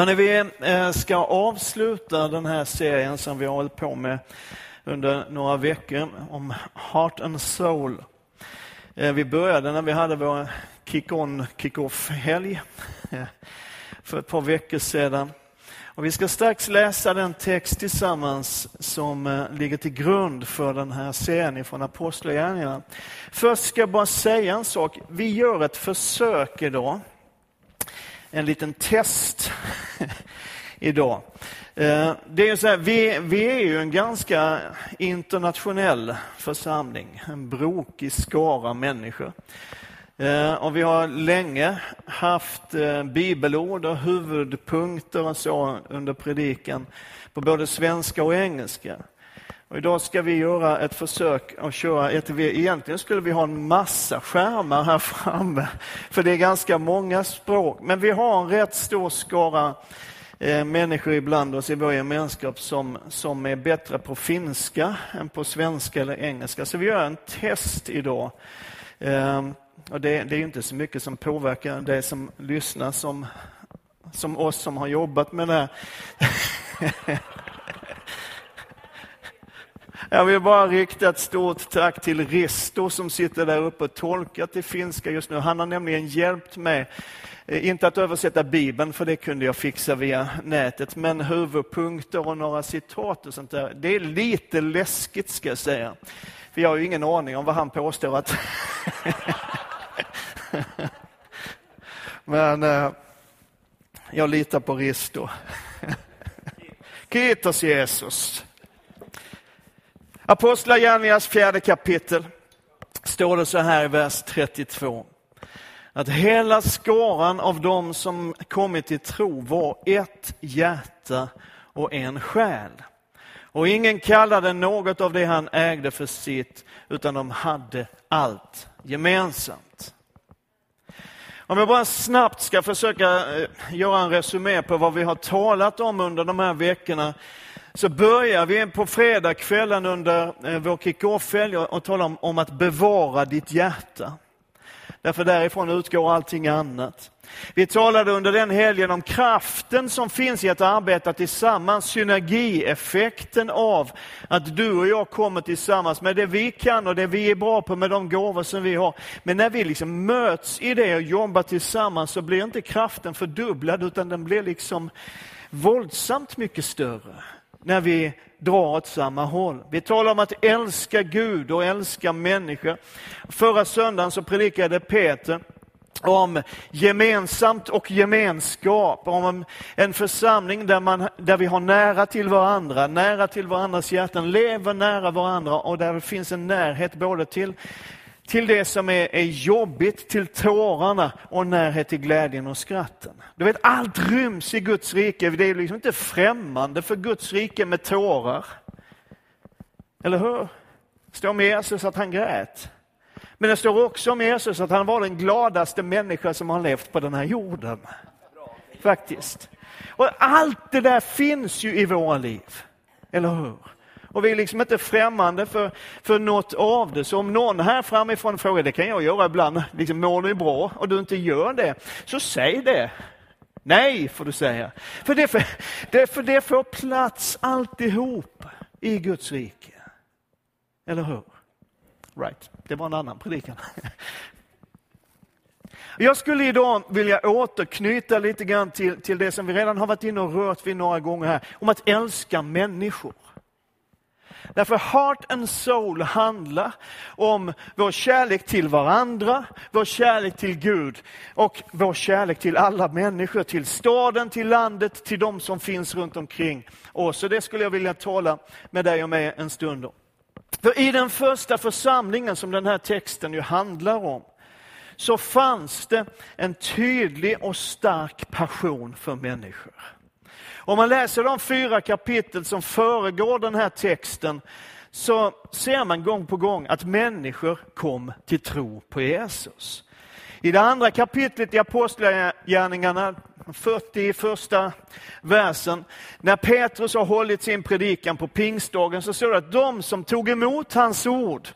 Hörrni, vi eh, ska avsluta den här serien som vi har hållit på med under några veckor om Heart and Soul. Eh, vi började när vi hade vår kick-on, kick-off-helg eh, för ett par veckor sedan. Och vi ska strax läsa den text tillsammans som ligger till grund för den här serien från Apostlagärningarna. Först ska jag bara säga en sak. Vi gör ett försök idag en liten test idag. Eh, det är så här, vi, vi är ju en ganska internationell församling, en brokig skara människor. Eh, och vi har länge haft eh, bibelord och huvudpunkter och så under predikan på både svenska och engelska. Och idag ska vi göra ett försök att köra ett, egentligen skulle vi ha en massa skärmar här framme, för det är ganska många språk. Men vi har en rätt stor skara eh, människor ibland oss i vår gemenskap som, som är bättre på finska än på svenska eller engelska. Så vi gör en test idag. Eh, och det, det är inte så mycket som påverkar dig som lyssnar som, som oss som har jobbat med det här. Jag vill bara rikta ett stort tack till Risto som sitter där uppe och tolkar till finska just nu. Han har nämligen hjälpt mig, eh, inte att översätta Bibeln, för det kunde jag fixa via nätet, men huvudpunkter och några citat och sånt där. Det är lite läskigt ska jag säga. För jag har ju ingen aning om vad han påstår att... men eh, jag litar på Risto. Kiitos Jesus. Apostlagärningarnas fjärde kapitel står det så här i vers 32. Att hela skaran av dem som kommit till tro var ett hjärta och en själ. Och ingen kallade något av det han ägde för sitt, utan de hade allt gemensamt. Om jag bara snabbt ska försöka eh, göra en resumé på vad vi har talat om under de här veckorna så börjar vi på fredagskvällen under eh, vår kick-off-helg och talar om, om att bevara ditt hjärta. Därför därifrån utgår allting annat. Vi talade under den helgen om kraften som finns i att arbeta tillsammans, synergieffekten av att du och jag kommer tillsammans med det vi kan och det vi är bra på med de gåvor som vi har. Men när vi liksom möts i det och jobbar tillsammans så blir inte kraften fördubblad utan den blir liksom våldsamt mycket större när vi drar åt samma håll. Vi talar om att älska Gud och älska människor. Förra söndagen så predikade Peter om gemensamt och gemenskap, om en församling där, man, där vi har nära till varandra, nära till varandras hjärtan, lever nära varandra och där det finns en närhet både till till det som är, är jobbigt, till tårarna och närhet till glädjen och skratten. Du vet, allt ryms i Guds rike. Det är liksom inte främmande för Guds rike med tårar. Eller hur? Det står om Jesus att han grät. Men det står också om Jesus att han var den gladaste människa som har levt på den här jorden. Faktiskt. Och allt det där finns ju i våra liv. Eller hur? Och vi är liksom inte främmande för, för något av det. Så om någon här framifrån frågar, det kan jag göra ibland, liksom, mår du bra? Och du inte gör det, så säg det. Nej, får du säga. För det, för, det, för det får plats alltihop i Guds rike. Eller hur? Right, det var en annan predikan. Jag skulle idag vilja återknyta lite grann till, till det som vi redan har varit inne och rört vid några gånger här, om att älska människor. Därför Heart and Soul handlar om vår kärlek till varandra, vår kärlek till Gud och vår kärlek till alla människor, till staden, till landet, till de som finns runt omkring oss. Så det skulle jag vilja tala med dig och mig en stund om. För i den första församlingen som den här texten ju handlar om, så fanns det en tydlig och stark passion för människor. Om man läser de fyra kapitel som föregår den här texten så ser man gång på gång att människor kom till tro på Jesus. I det andra kapitlet i Apostlagärningarna, 40 första versen, när Petrus har hållit sin predikan på pingstdagen så står det att de som tog emot hans ord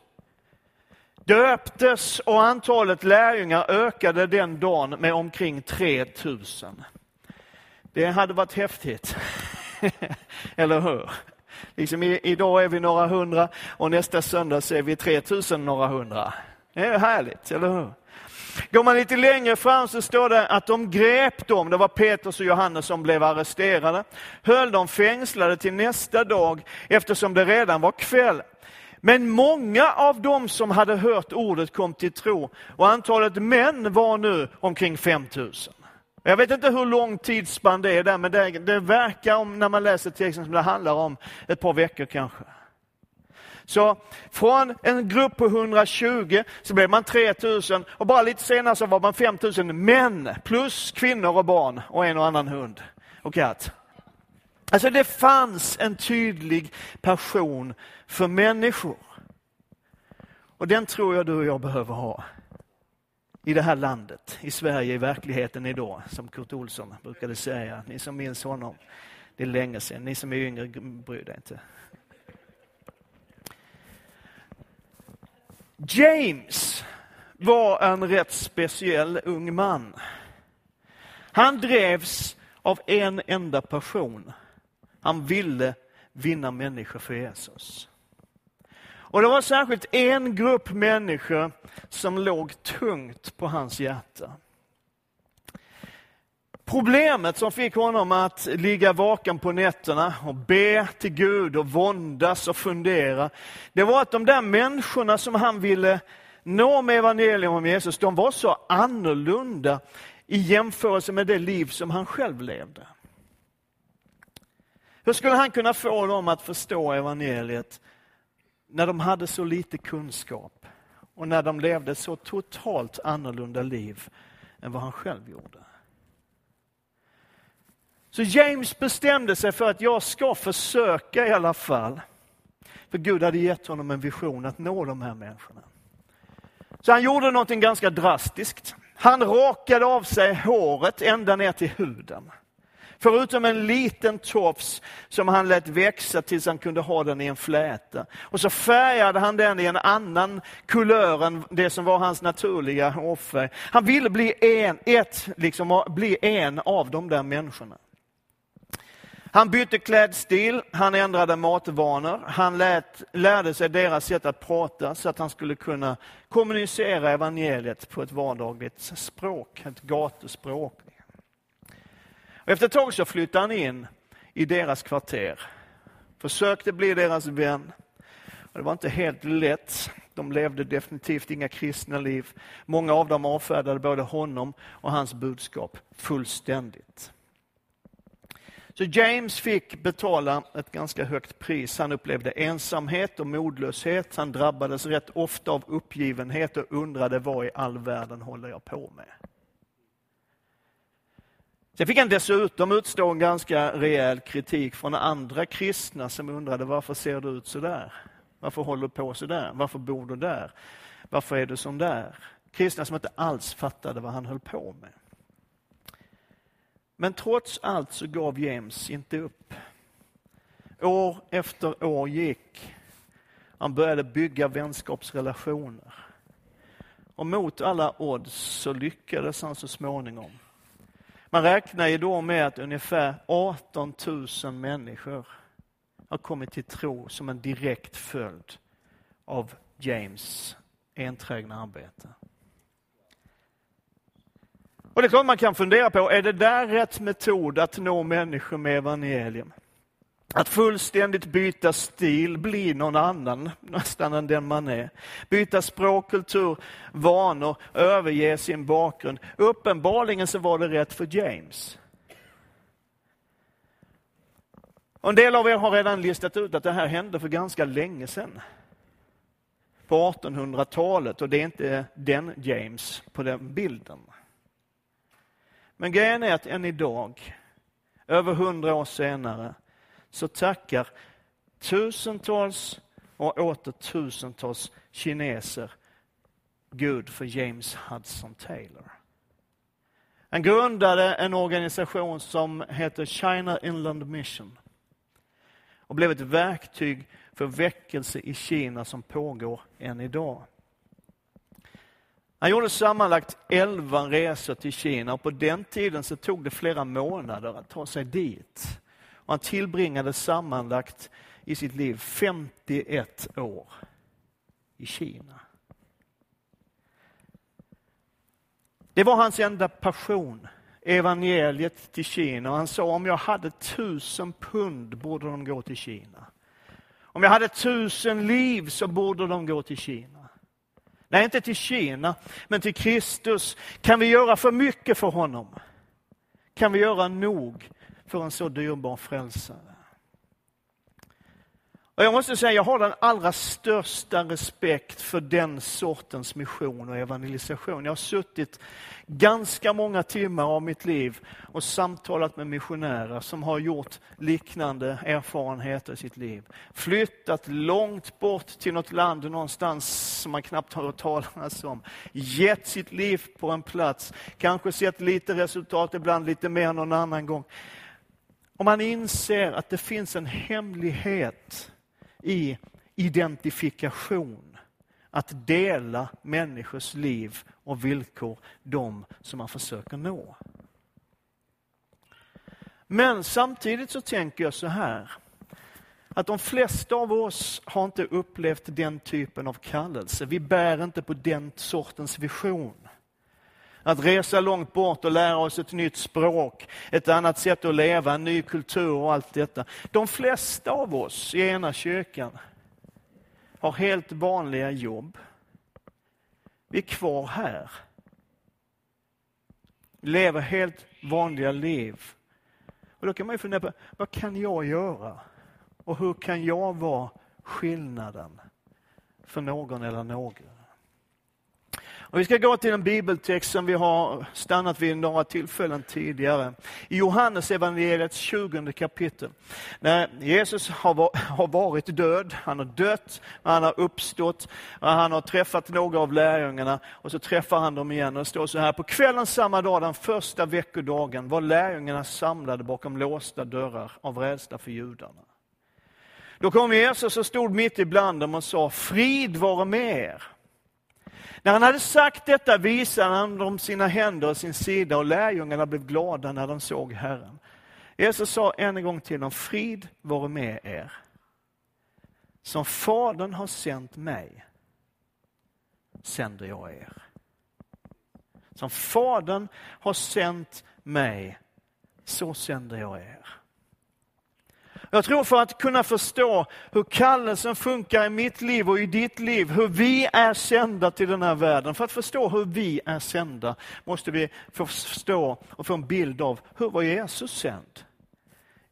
döptes och antalet lärjungar ökade den dagen med omkring 3000. Det hade varit häftigt. Eller hur? Liksom i, idag är vi några hundra och nästa söndag så är vi 3000 några hundra. Det är härligt, eller hur? Går man lite längre fram så står det att de grep dem, det var Petrus och Johannes som blev arresterade, höll dem fängslade till nästa dag eftersom det redan var kväll. Men många av dem som hade hört ordet kom till tro och antalet män var nu omkring 5000. Jag vet inte hur lång tidsspann det är där, men det, det verkar, om, när man läser texten, som det handlar om ett par veckor kanske. Så från en grupp på 120 så blev man 3000 och bara lite senare så var man 5000 män plus kvinnor och barn och en och annan hund och katt. Alltså det fanns en tydlig passion för människor. Och den tror jag du och jag behöver ha i det här landet, i Sverige, i verkligheten idag, som Kurt Olsson brukade säga. Ni som minns honom, det är länge sedan. Ni som är yngre, bryr dig inte. James var en rätt speciell ung man. Han drevs av en enda passion. Han ville vinna människor för Jesus. Och det var särskilt en grupp människor som låg tungt på hans hjärta. Problemet som fick honom att ligga vaken på nätterna och be till Gud och våndas och fundera, det var att de där människorna som han ville nå med evangelium om Jesus, de var så annorlunda i jämförelse med det liv som han själv levde. Hur skulle han kunna få dem att förstå evangeliet när de hade så lite kunskap och när de levde så totalt annorlunda liv än vad han själv gjorde? Så James bestämde sig för att jag ska försöka i alla fall. För Gud hade gett honom en vision att nå de här människorna. Så han gjorde någonting ganska drastiskt. Han rakade av sig håret ända ner till huden. Förutom en liten tofs som han lät växa tills han kunde ha den i en fläta. Och så färgade han den i en annan kulör än det som var hans naturliga hårfärg. Han ville bli en, ett, liksom, bli en av de där människorna. Han bytte klädstil, han ändrade matvanor, han lät, lärde sig deras sätt att prata så att han skulle kunna kommunicera evangeliet på ett vardagligt språk, ett gatuspråk efter ett tag så flyttade han in i deras kvarter, försökte bli deras vän. Och det var inte helt lätt. De levde definitivt inga kristna liv. Många av dem avfärdade både honom och hans budskap fullständigt. Så James fick betala ett ganska högt pris. Han upplevde ensamhet och modlöshet. Han drabbades rätt ofta av uppgivenhet och undrade vad i all världen håller jag på med? Sen fick han dessutom utstå en ganska rejäl kritik från andra kristna som undrade varför ser du ut så där? Varför håller du på så där? Varför bor du där? Varför är du som där? Kristna som inte alls fattade vad han höll på med. Men trots allt så gav James inte upp. År efter år gick. Han började bygga vänskapsrelationer. Och mot alla odds så lyckades han så småningom. Man räknar ju då med att ungefär 18 000 människor har kommit till tro som en direkt följd av James enträgna arbete. Och det är klart man kan fundera på, är det där rätt metod att nå människor med evangelium? Att fullständigt byta stil, bli någon annan nästan än den man är. Byta språk, kultur, vanor, överge sin bakgrund. Uppenbarligen så var det rätt för James. Och en del av er har redan listat ut att det här hände för ganska länge sedan. På 1800-talet och det är inte den James på den bilden. Men grejen är att än idag, över hundra år senare, så tackar tusentals och åter tusentals kineser Gud för James Hudson Taylor. Han grundade en organisation som heter China Inland Mission och blev ett verktyg för väckelse i Kina som pågår än idag. Han gjorde sammanlagt 11 resor till Kina och på den tiden så tog det flera månader att ta sig dit. Och han tillbringade sammanlagt i sitt liv 51 år i Kina. Det var hans enda passion, evangeliet till Kina. Och han sa om jag hade tusen pund borde de gå till Kina. Om jag hade tusen liv så borde de gå till Kina. Nej, inte till Kina, men till Kristus. Kan vi göra för mycket för honom? Kan vi göra nog för en så dyrbar frälsare? Och jag måste säga, jag har den allra största respekt för den sortens mission och evangelisation. Jag har suttit ganska många timmar av mitt liv och samtalat med missionärer som har gjort liknande erfarenheter i sitt liv. Flyttat långt bort till något land någonstans som man knappt har hört talas om. Gett sitt liv på en plats, kanske sett lite resultat, ibland lite mer någon annan gång. Om man inser att det finns en hemlighet i identifikation. Att dela människors liv och villkor, de som man försöker nå. Men samtidigt så tänker jag så här, att de flesta av oss har inte upplevt den typen av kallelse. Vi bär inte på den sortens vision. Att resa långt bort och lära oss ett nytt språk, ett annat sätt att leva, en ny kultur och allt detta. De flesta av oss i ena kyrkan har helt vanliga jobb. Vi är kvar här. Vi lever helt vanliga liv. Och då kan man ju fundera på, vad kan jag göra? Och hur kan jag vara skillnaden för någon eller några? Och vi ska gå till en bibeltext som vi har stannat vid några tillfällen tidigare. I Johannes evangeliets 20 kapitel. När Jesus har varit död, han har dött, han har uppstått, han har träffat några av lärjungarna och så träffar han dem igen. Och det står så här, på kvällen samma dag, den första veckodagen, var lärjungarna samlade bakom låsta dörrar av rädsla för judarna. Då kom Jesus och stod mitt ibland dem och sa, frid vare med er. När han hade sagt detta visade han dem sina händer och sin sida och lärjungarna blev glada när de såg Herren. Jesus sa än en gång till dem, frid vare med er. Som Fadern har sänt mig sänder jag er. Som Fadern har sänt mig, så sänder jag er. Jag tror för att kunna förstå hur kallelsen funkar i mitt liv och i ditt liv, hur vi är sända till den här världen. För att förstå hur vi är sända måste vi förstå och få en bild av hur var Jesus sänd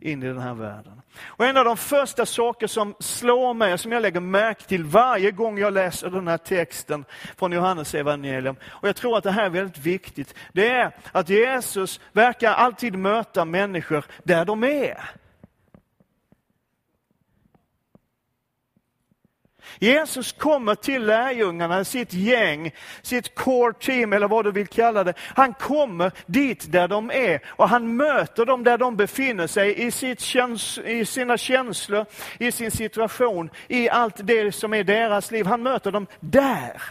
in i den här världen. Och en av de första saker som slår mig, och som jag lägger märke till varje gång jag läser den här texten från Johannes evangelium, och jag tror att det här är väldigt viktigt, det är att Jesus verkar alltid möta människor där de är. Jesus kommer till lärjungarna, sitt gäng, sitt core team eller vad du vill kalla det. Han kommer dit där de är och han möter dem där de befinner sig i, sitt käns i sina känslor, i sin situation, i allt det som är deras liv. Han möter dem där.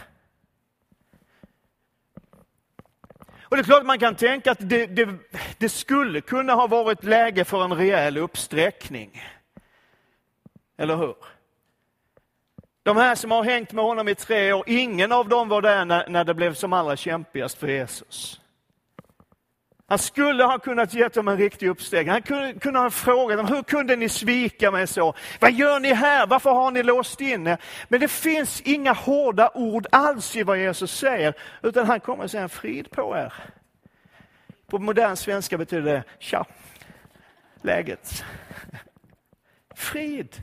Och det är klart man kan tänka att det, det, det skulle kunna ha varit läge för en rejäl uppsträckning. Eller hur? De här som har hängt med honom i tre år, ingen av dem var där när, när det blev som allra kämpigast för Jesus. Han skulle ha kunnat ge dem en riktig uppsteg. Han kunde, kunde ha frågat dem, hur kunde ni svika mig så? Vad gör ni här? Varför har ni låst in er? Men det finns inga hårda ord alls i vad Jesus säger, utan han kommer att säga frid på er. På modern svenska betyder det tja, läget. Frid.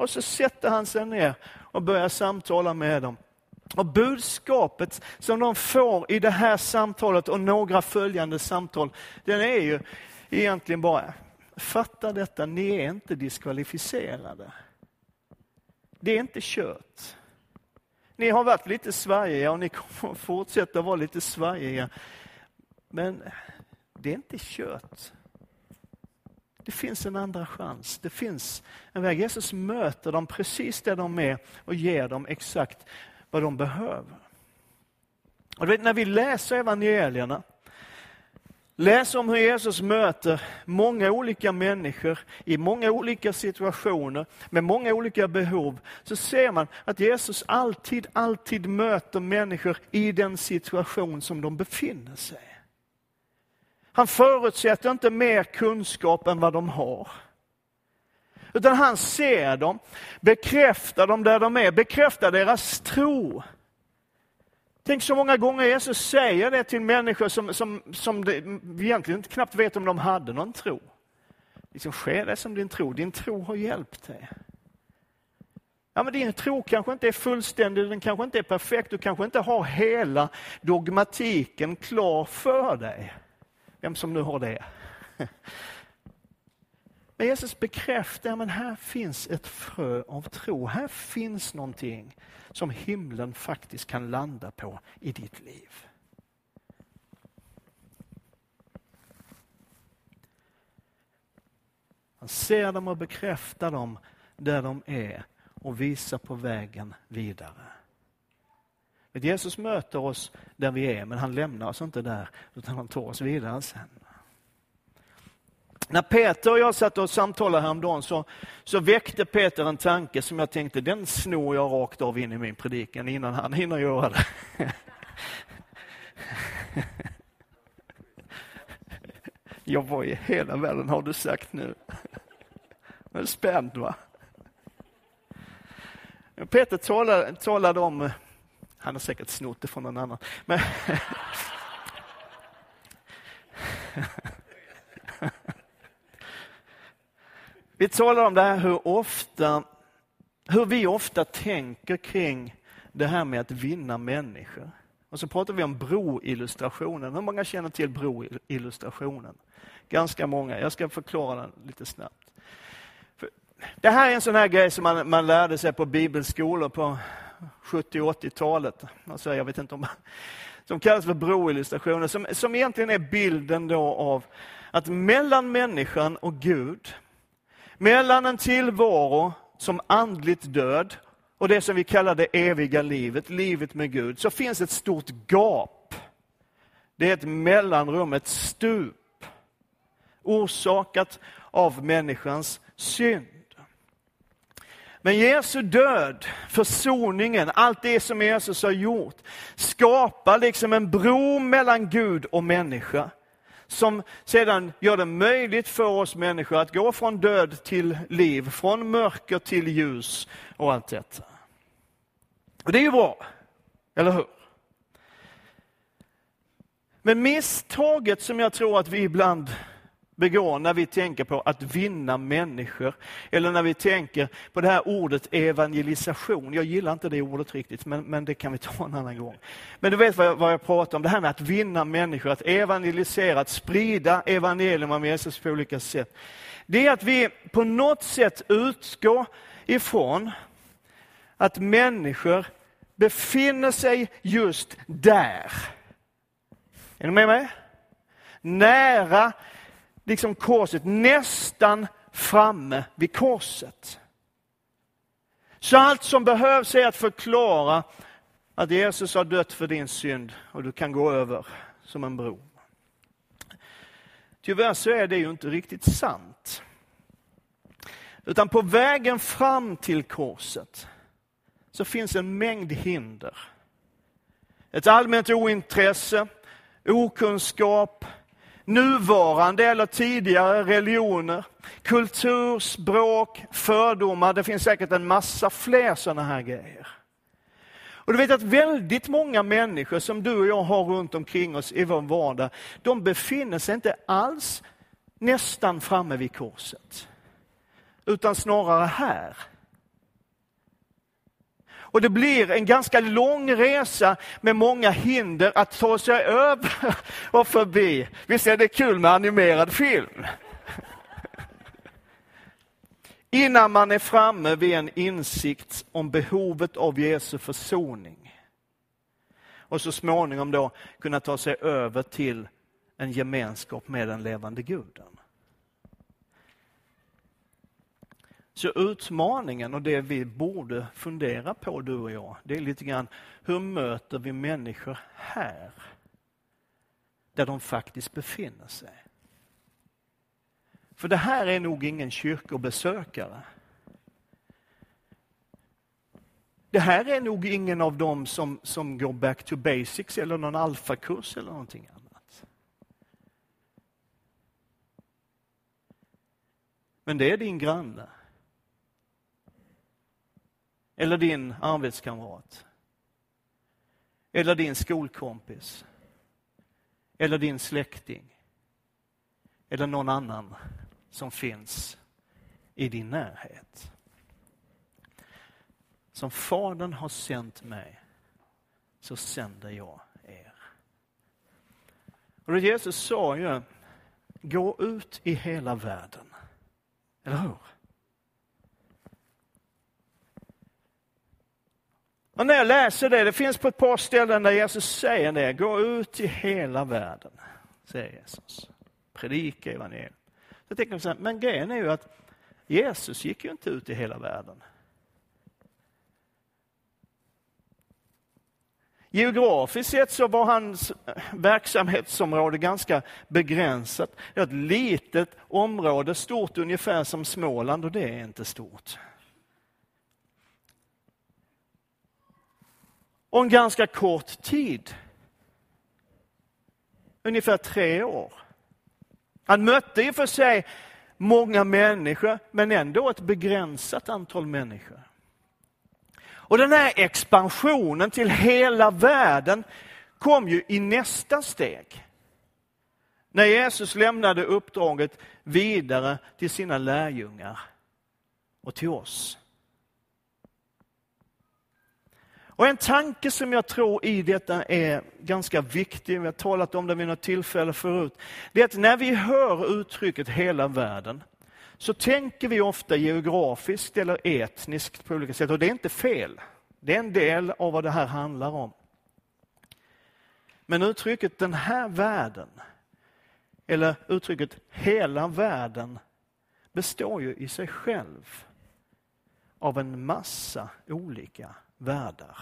Och så sätter han sig ner och börjar samtala med dem. Och budskapet som de får i det här samtalet och några följande samtal, den är ju egentligen bara, fatta detta, ni är inte diskvalificerade. Det är inte kört. Ni har varit lite svajiga och ni kommer fortsätta vara lite svajiga. Men det är inte kört. Det finns en andra chans. Det finns en väg. Jesus möter dem precis där de är och ger dem exakt vad de behöver. Och vet, när vi läser evangelierna, läser om hur Jesus möter många olika människor i många olika situationer med många olika behov, så ser man att Jesus alltid, alltid möter människor i den situation som de befinner sig i. Han förutsätter inte mer kunskap än vad de har. Utan han ser dem, bekräftar dem där de är, bekräftar deras tro. Tänk så många gånger Jesus säger det till människor som, som, som det, egentligen inte knappt vet om de hade någon tro. Liksom, sker det som din tro? Din tro har hjälpt dig. Ja, men din tro kanske inte är fullständig, den kanske inte är perfekt, du kanske inte har hela dogmatiken klar för dig. Vem som nu har det. Men Jesus bekräftar, att här finns ett frö av tro. Här finns någonting som himlen faktiskt kan landa på i ditt liv. Han ser dem och bekräftar dem där de är och visar på vägen vidare. Jesus möter oss där vi är, men han lämnar oss inte där, utan han tar oss vidare sen. När Peter och jag satt och samtalade häromdagen så, så väckte Peter en tanke som jag tänkte, den snor jag rakt av in i min predikan innan han hinner göra det. Jag var i hela världen har du sagt nu? Spänd va? Peter talade, talade om, han har säkert snott det från någon annan, men Vi talar om det här hur, ofta, hur vi ofta tänker kring det här med att vinna människor. Och så pratar vi om broillustrationen. Hur många känner till broillustrationen? Ganska många. Jag ska förklara den lite snabbt. För det här är en sån här grej som man, man lärde sig på bibelskolor på 70 80-talet. Alltså jag vet inte om som kallas för broillustrationer, som, som egentligen är bilden då av att mellan människan och Gud mellan en tillvaro som andligt död och det som vi kallar det eviga livet, livet med Gud, så finns ett stort gap. Det är ett mellanrum, ett stup, orsakat av människans synd. Men Jesu död, försoningen, allt det som Jesus har gjort, skapar liksom en bro mellan Gud och människa som sedan gör det möjligt för oss människor att gå från död till liv, från mörker till ljus och allt detta. Och det är ju bra, eller hur? Men misstaget som jag tror att vi ibland begår när vi tänker på att vinna människor. Eller när vi tänker på det här ordet evangelisation. Jag gillar inte det ordet riktigt, men, men det kan vi ta en annan gång. Men du vet vad jag, vad jag pratar om, det här med att vinna människor, att evangelisera, att sprida evangelium om Jesus på olika sätt. Det är att vi på något sätt utgår ifrån att människor befinner sig just där. Är ni med mig? Nära liksom korset, nästan framme vid korset. Så allt som behövs är att förklara att Jesus har dött för din synd och du kan gå över som en bro. Tyvärr så är det ju inte riktigt sant. Utan på vägen fram till korset så finns en mängd hinder. Ett allmänt ointresse, okunskap, nuvarande eller tidigare religioner, kultur, språk, fördomar. Det finns säkert en massa fler sådana här grejer. Och du vet att väldigt många människor som du och jag har runt omkring oss i vår vardag, de befinner sig inte alls nästan framme vid korset. Utan snarare här. Och det blir en ganska lång resa med många hinder att ta sig över och förbi. Visst är det kul med animerad film? Innan man är framme vid en insikt om behovet av Jesu försoning. Och så småningom då kunna ta sig över till en gemenskap med den levande guden. Så utmaningen och det vi borde fundera på du och jag, det är lite grann hur möter vi människor här? Där de faktiskt befinner sig. För det här är nog ingen kyrkobesökare. Det här är nog ingen av dem som, som går back to basics eller någon alfakurs eller någonting annat. Men det är din granne. Eller din arbetskamrat. Eller din skolkompis. Eller din släkting. Eller någon annan som finns i din närhet. Som Fadern har sänt mig, så sänder jag er. Och Jesus sa ju, gå ut i hela världen. Eller hur? Och när jag läser det, det finns på ett par ställen där Jesus säger det, gå ut i hela världen, säger Jesus. Predika evangeliet. Så tänker man så här, men grejen är ju att Jesus gick ju inte ut i hela världen. Geografiskt sett så var hans verksamhetsområde ganska begränsat. Det är ett litet område, stort ungefär som Småland och det är inte stort. Och en ganska kort tid. Ungefär tre år. Han mötte i och för sig många människor, men ändå ett begränsat antal människor. Och den här expansionen till hela världen kom ju i nästa steg. När Jesus lämnade uppdraget vidare till sina lärjungar och till oss. Och en tanke som jag tror i detta är ganska viktig, vi har talat om det vid något tillfälle förut, det är att när vi hör uttrycket hela världen, så tänker vi ofta geografiskt eller etniskt på olika sätt och det är inte fel. Det är en del av vad det här handlar om. Men uttrycket den här världen, eller uttrycket hela världen, består ju i sig själv av en massa olika världar.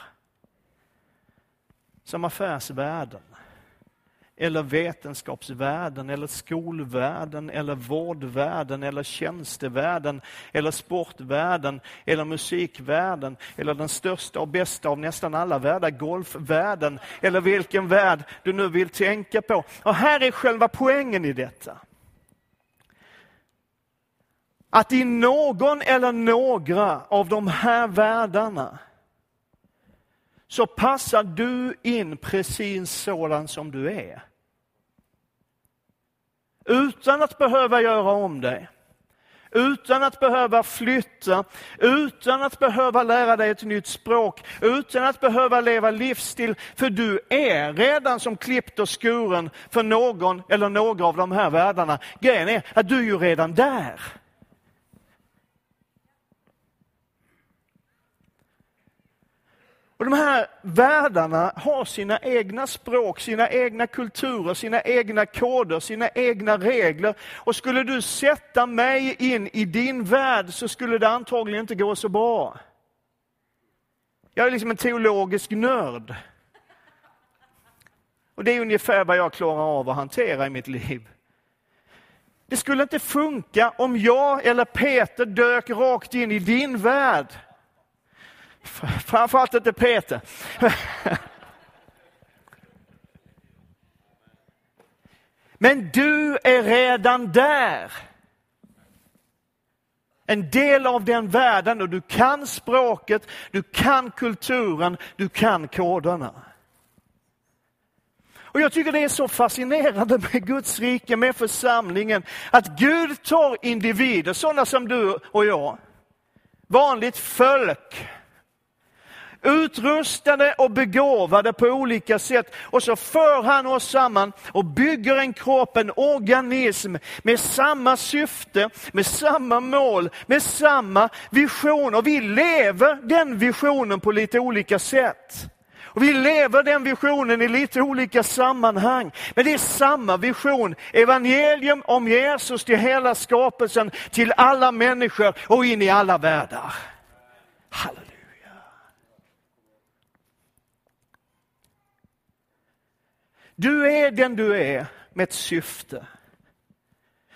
Som affärsvärlden, eller vetenskapsvärlden, eller skolvärlden, eller vårdvärlden, eller tjänstevärlden, eller sportvärlden, eller musikvärlden, eller den största och bästa av nästan alla världar, golfvärlden, eller vilken värld du nu vill tänka på. Och här är själva poängen i detta. Att i någon eller några av de här världarna så passar du in precis sådan som du är. Utan att behöva göra om dig. Utan att behöva flytta, utan att behöva lära dig ett nytt språk, utan att behöva leva livsstil. För du är redan som klippt och skuren för någon eller några av de här världarna. Grejen är att du är ju redan där. Och de här världarna har sina egna språk, sina egna kulturer, sina egna koder, sina egna regler. Och skulle du sätta mig in i din värld så skulle det antagligen inte gå så bra. Jag är liksom en teologisk nörd. Och det är ungefär vad jag klarar av att hantera i mitt liv. Det skulle inte funka om jag eller Peter dök rakt in i din värld Framförallt inte Peter. Men du är redan där. En del av den världen och du kan språket, du kan kulturen, du kan koderna. Och Jag tycker det är så fascinerande med Guds rike, med församlingen, att Gud tar individer, sådana som du och jag, vanligt folk, utrustade och begåvade på olika sätt. Och så för han oss samman och bygger en kropp, en organism med samma syfte, med samma mål, med samma vision. Och vi lever den visionen på lite olika sätt. Och vi lever den visionen i lite olika sammanhang. Men det är samma vision. Evangelium om Jesus till hela skapelsen, till alla människor och in i alla världar. Halleluja. Du är den du är med ett syfte.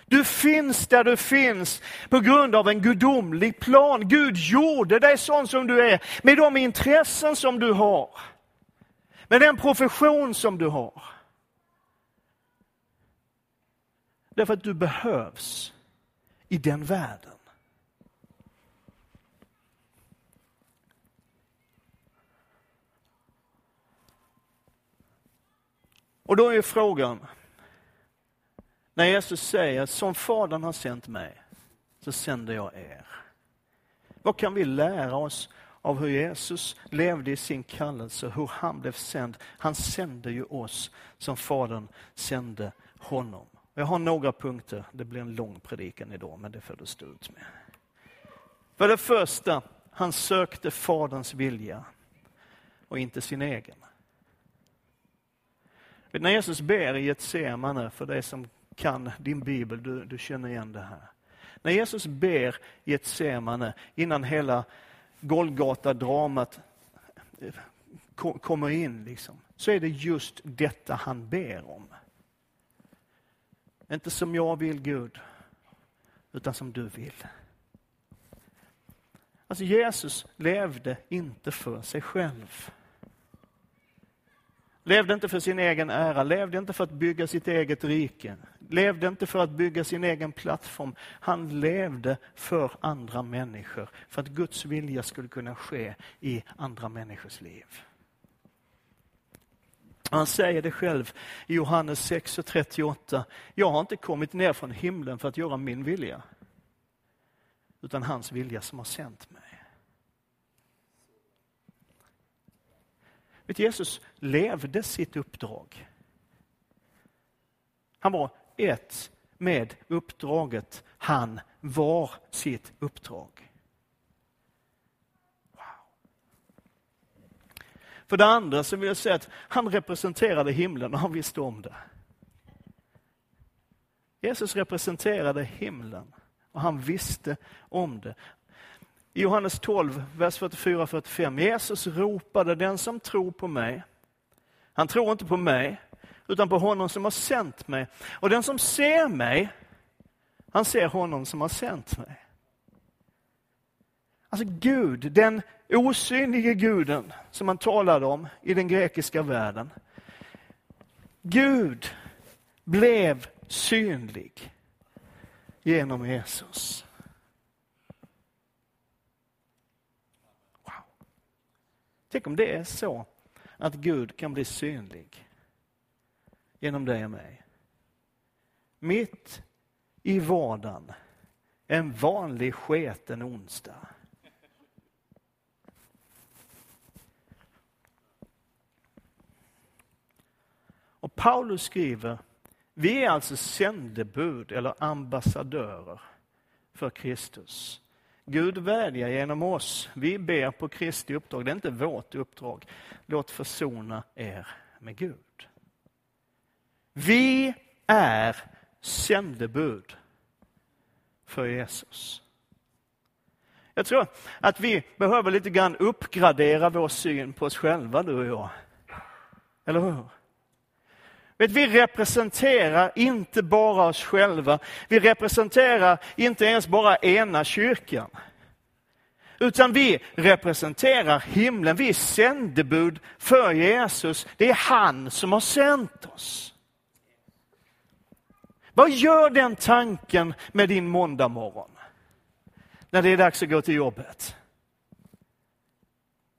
Du finns där du finns på grund av en gudomlig plan. Gud gjorde dig sån som du är med de intressen som du har. Med den profession som du har. Därför att du behövs i den världen. Och då är frågan, när Jesus säger, som Fadern har sänt mig, så sänder jag er. Vad kan vi lära oss av hur Jesus levde i sin kallelse, hur han blev sänd? Han sände ju oss som Fadern sände honom. Jag har några punkter, det blir en lång predikan idag, men det får du stå ut med. För det första, han sökte Faderns vilja och inte sin egen. När Jesus ber i Getsemane, för dig som kan din bibel, du, du känner igen det här. När Jesus ber i Getsemane, innan hela Golgata-dramat eh, kommer in, liksom, så är det just detta han ber om. Inte som jag vill Gud, utan som du vill. Alltså Jesus levde inte för sig själv. Levde inte för sin egen ära, levde inte för att bygga sitt eget rike. Levde inte för att bygga sin egen plattform. Han levde för andra människor, för att Guds vilja skulle kunna ske i andra människors liv. Han säger det själv i Johannes 6 och 38. Jag har inte kommit ner från himlen för att göra min vilja, utan hans vilja som har sänt mig. Vet, Jesus levde sitt uppdrag. Han var ett med uppdraget. Han var sitt uppdrag. Wow. För det andra så vill jag säga att han representerade himlen och han visste om det. Jesus representerade himlen och han visste om det. I Johannes 12, vers 44-45. Jesus ropade, den som tror på mig, han tror inte på mig, utan på honom som har sänt mig. Och den som ser mig, han ser honom som har sänt mig. Alltså Gud, den osynlige guden som man talade om i den grekiska världen. Gud blev synlig genom Jesus. Tänk om det är så att Gud kan bli synlig genom dig och mig. Mitt i vardagen, en vanlig sketen onsdag. Och Paulus skriver, vi är alltså sändebud eller ambassadörer för Kristus. Gud vädjar genom oss. Vi ber på Kristi uppdrag. Det är inte vårt uppdrag. Låt försona er med Gud. Vi är sändebud för Jesus. Jag tror att vi behöver lite grann uppgradera vår syn på oss själva, du och jag. Eller hur? Vet, vi representerar inte bara oss själva. Vi representerar inte ens bara ena kyrkan. Utan vi representerar himlen. Vi är sändebud för Jesus. Det är han som har sänt oss. Vad gör den tanken med din måndag morgon? När det är dags att gå till jobbet?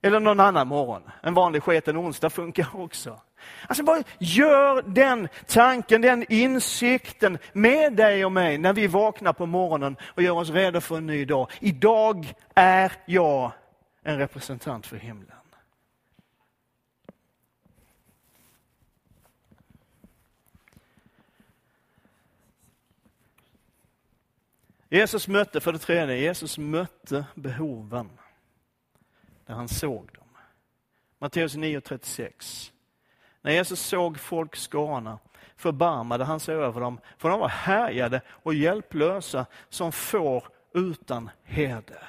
Eller någon annan morgon. En vanlig sketen onsdag funkar också. Alltså bara gör den tanken, den insikten med dig och mig när vi vaknar på morgonen och gör oss redo för en ny dag. Idag är jag en representant för himlen. Jesus mötte, för det tredje, Jesus mötte behoven där han såg dem. Matteus 9.36. När Jesus såg folkskarorna förbarmade han sig över dem, för de var härjade och hjälplösa som får utan herde.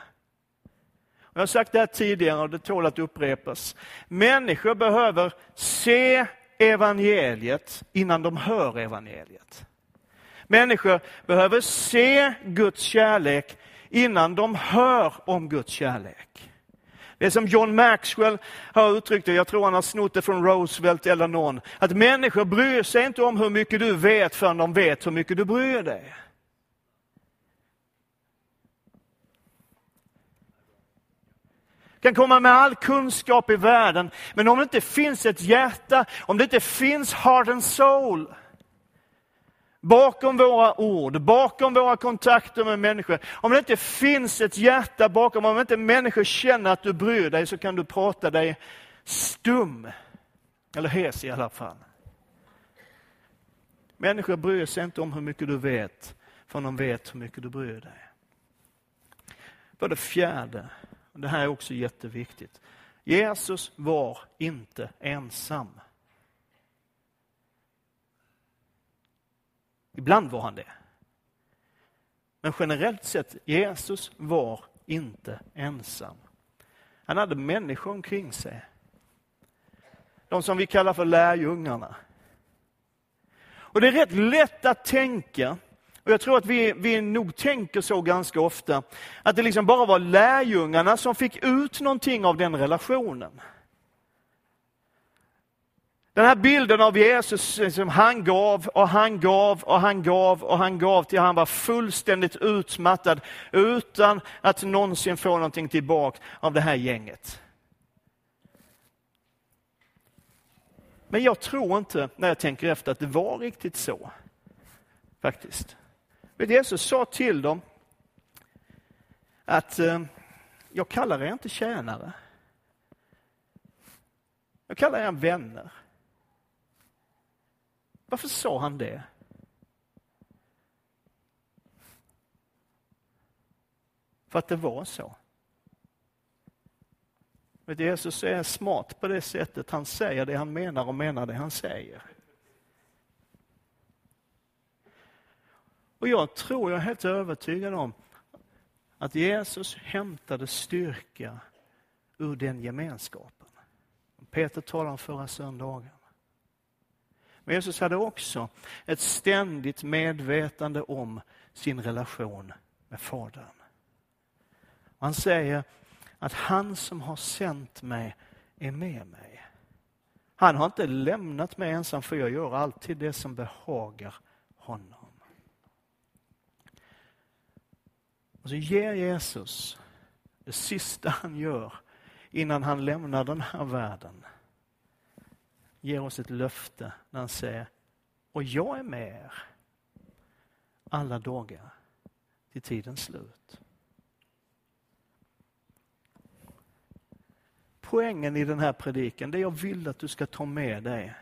Jag har sagt det här tidigare och det tål att upprepas. Människor behöver se evangeliet innan de hör evangeliet. Människor behöver se Guds kärlek innan de hör om Guds kärlek. Det är som John Maxwell har uttryckt det, jag tror han har snott det från Roosevelt eller någon, att människor bryr sig inte om hur mycket du vet förrän de vet hur mycket du bryr dig. kan komma med all kunskap i världen, men om det inte finns ett hjärta, om det inte finns heart and soul, bakom våra ord, bakom våra kontakter med människor. Om det inte finns ett hjärta bakom, om inte människor känner att du bryr dig, så kan du prata dig stum. Eller hes i alla fall. Människor bryr sig inte om hur mycket du vet, för de vet hur mycket du bryr dig. För det fjärde, och det här är också jätteviktigt. Jesus var inte ensam. Ibland var han det. Men generellt sett, Jesus var inte ensam. Han hade människor omkring sig. De som vi kallar för lärjungarna. Och det är rätt lätt att tänka, och jag tror att vi, vi nog tänker så ganska ofta, att det liksom bara var lärjungarna som fick ut någonting av den relationen. Den här bilden av Jesus, som han gav och han gav och han gav och han gav till han var fullständigt utmattad utan att någonsin få någonting tillbaka av det här gänget. Men jag tror inte, när jag tänker efter, att det var riktigt så. Faktiskt. Men Jesus sa till dem att eh, jag kallar er inte tjänare. Jag kallar er vänner. Varför sa han det? För att det var så. Men Jesus är smart på det sättet. Han säger det han menar och menar det han säger. Och jag tror, jag är helt övertygad om att Jesus hämtade styrka ur den gemenskapen. Peter talade om förra söndagen. Men Jesus hade också ett ständigt medvetande om sin relation med Fadern. Han säger att han som har sänt mig är med mig. Han har inte lämnat mig ensam för jag gör alltid det som behagar honom. Och så ger Jesus det sista han gör innan han lämnar den här världen ger oss ett löfte när han säger, och jag är med er alla dagar till tidens slut. Poängen i den här predikan, det jag vill att du ska ta med dig,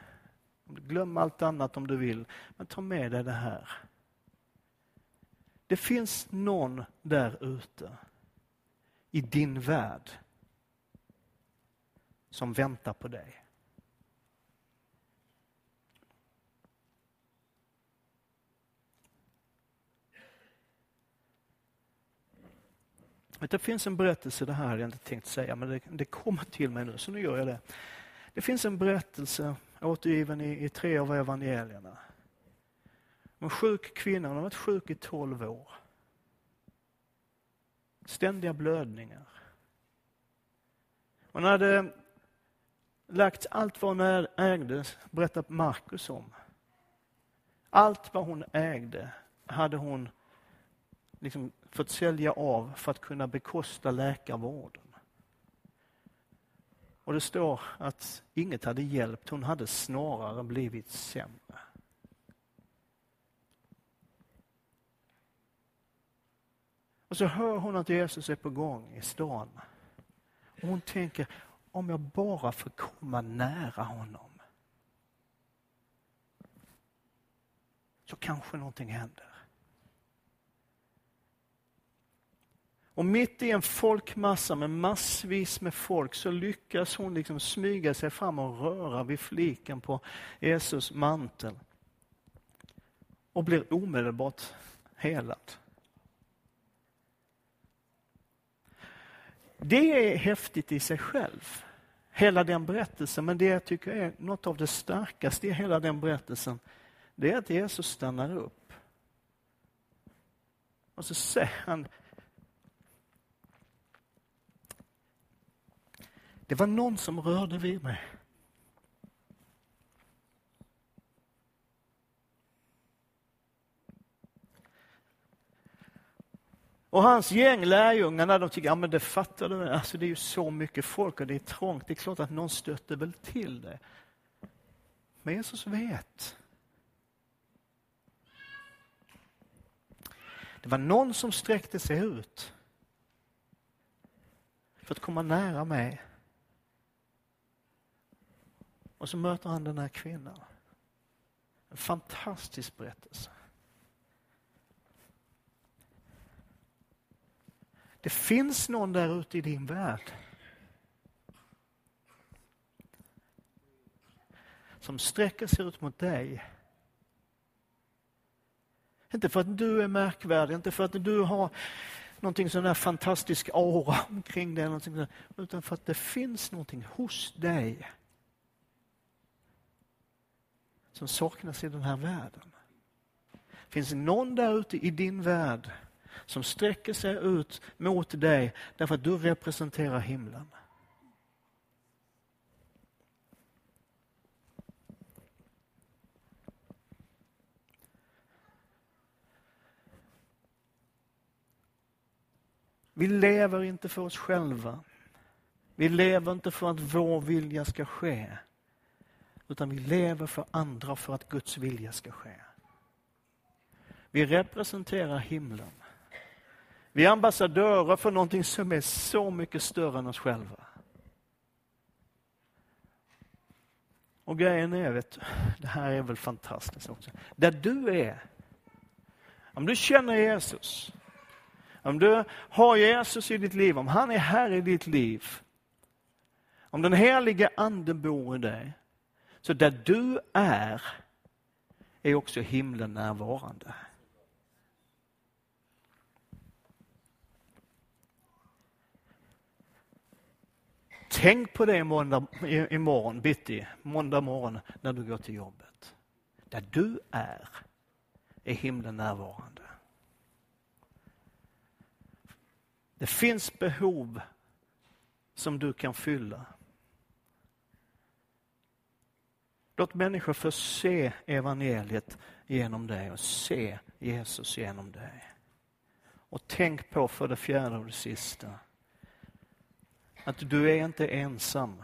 glöm allt annat om du vill, men ta med dig det här. Det finns någon där ute i din värld som väntar på dig. Det finns en berättelse, det här hade jag inte tänkt säga, men det, det kommer till mig nu, så nu gör jag det. Det finns en berättelse återgiven i, i tre av evangelierna. En sjuk kvinna, hon har varit sjuk i tolv år. Ständiga blödningar. Hon hade lagt allt vad hon ägde, berättar Markus om. Allt vad hon ägde hade hon liksom fått sälja av för att kunna bekosta läkarvården. Och det står att inget hade hjälpt, hon hade snarare blivit sämre. Och så hör hon att Jesus är på gång i stan. Och hon tänker, om jag bara får komma nära honom så kanske någonting händer. Och mitt i en folkmassa med massvis med folk så lyckas hon liksom smyga sig fram och röra vid fliken på Jesus mantel. Och blir omedelbart helad. Det är häftigt i sig själv, hela den berättelsen. Men det jag tycker är något av det starkaste i hela den berättelsen, det är att Jesus stannar upp. Och så säger han, det var någon som rörde vid mig. Och hans gäng lärjungarna, de tycker, ja men det fattar du, alltså det är ju så mycket folk och det är trångt, det är klart att någon stöter väl till det. Men Jesus vet. Det var någon som sträckte sig ut för att komma nära mig. Och så möter han den här kvinnan. En fantastisk berättelse. Det finns någon där ute i din värld som sträcker sig ut mot dig. Inte för att du är märkvärdig, inte för att du har någonting sån där fantastisk aura omkring dig, utan för att det finns någonting hos dig som saknas i den här världen. Finns det någon där ute i din värld som sträcker sig ut mot dig därför att du representerar himlen. Vi lever inte för oss själva. Vi lever inte för att vår vilja ska ske. Utan vi lever för andra för att Guds vilja ska ske. Vi representerar himlen. Vi är ambassadörer för någonting som är så mycket större än oss själva. Och grejen är, vet du, det här är väl fantastiskt också. Där du är, om du känner Jesus, om du har Jesus i ditt liv, om han är här i ditt liv, om den helige anden bor i dig, så där du är, är också himlen närvarande. Tänk på det i imorgon bitti, måndag morgon när du går till jobbet. Där du är, är himlen närvarande. Det finns behov som du kan fylla. Låt människor få se evangeliet genom dig och se Jesus genom dig. Och tänk på för det fjärde och det sista att du är inte ensam.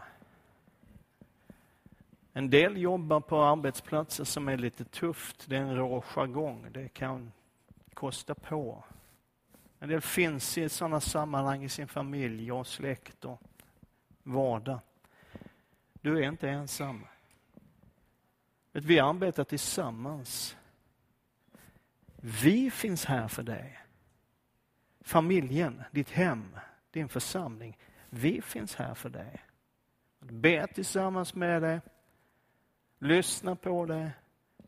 En del jobbar på arbetsplatser som är lite tufft. Det är en rå jargong. Det kan kosta på. En del finns i sådana sammanhang i sin familj och släkt och vardag. Du är inte ensam. Vi arbetar tillsammans. Vi finns här för dig. Familjen, ditt hem, din församling. Vi finns här för dig. Be tillsammans med dig, lyssna på dig,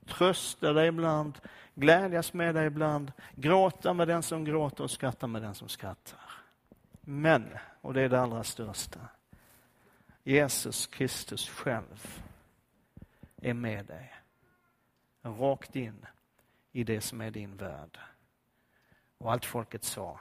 trösta dig ibland, glädjas med dig ibland, gråta med den som gråter och skratta med den som skrattar. Men, och det är det allra största, Jesus Kristus själv är med dig. Rakt in i det som är din värld. Och allt folket sa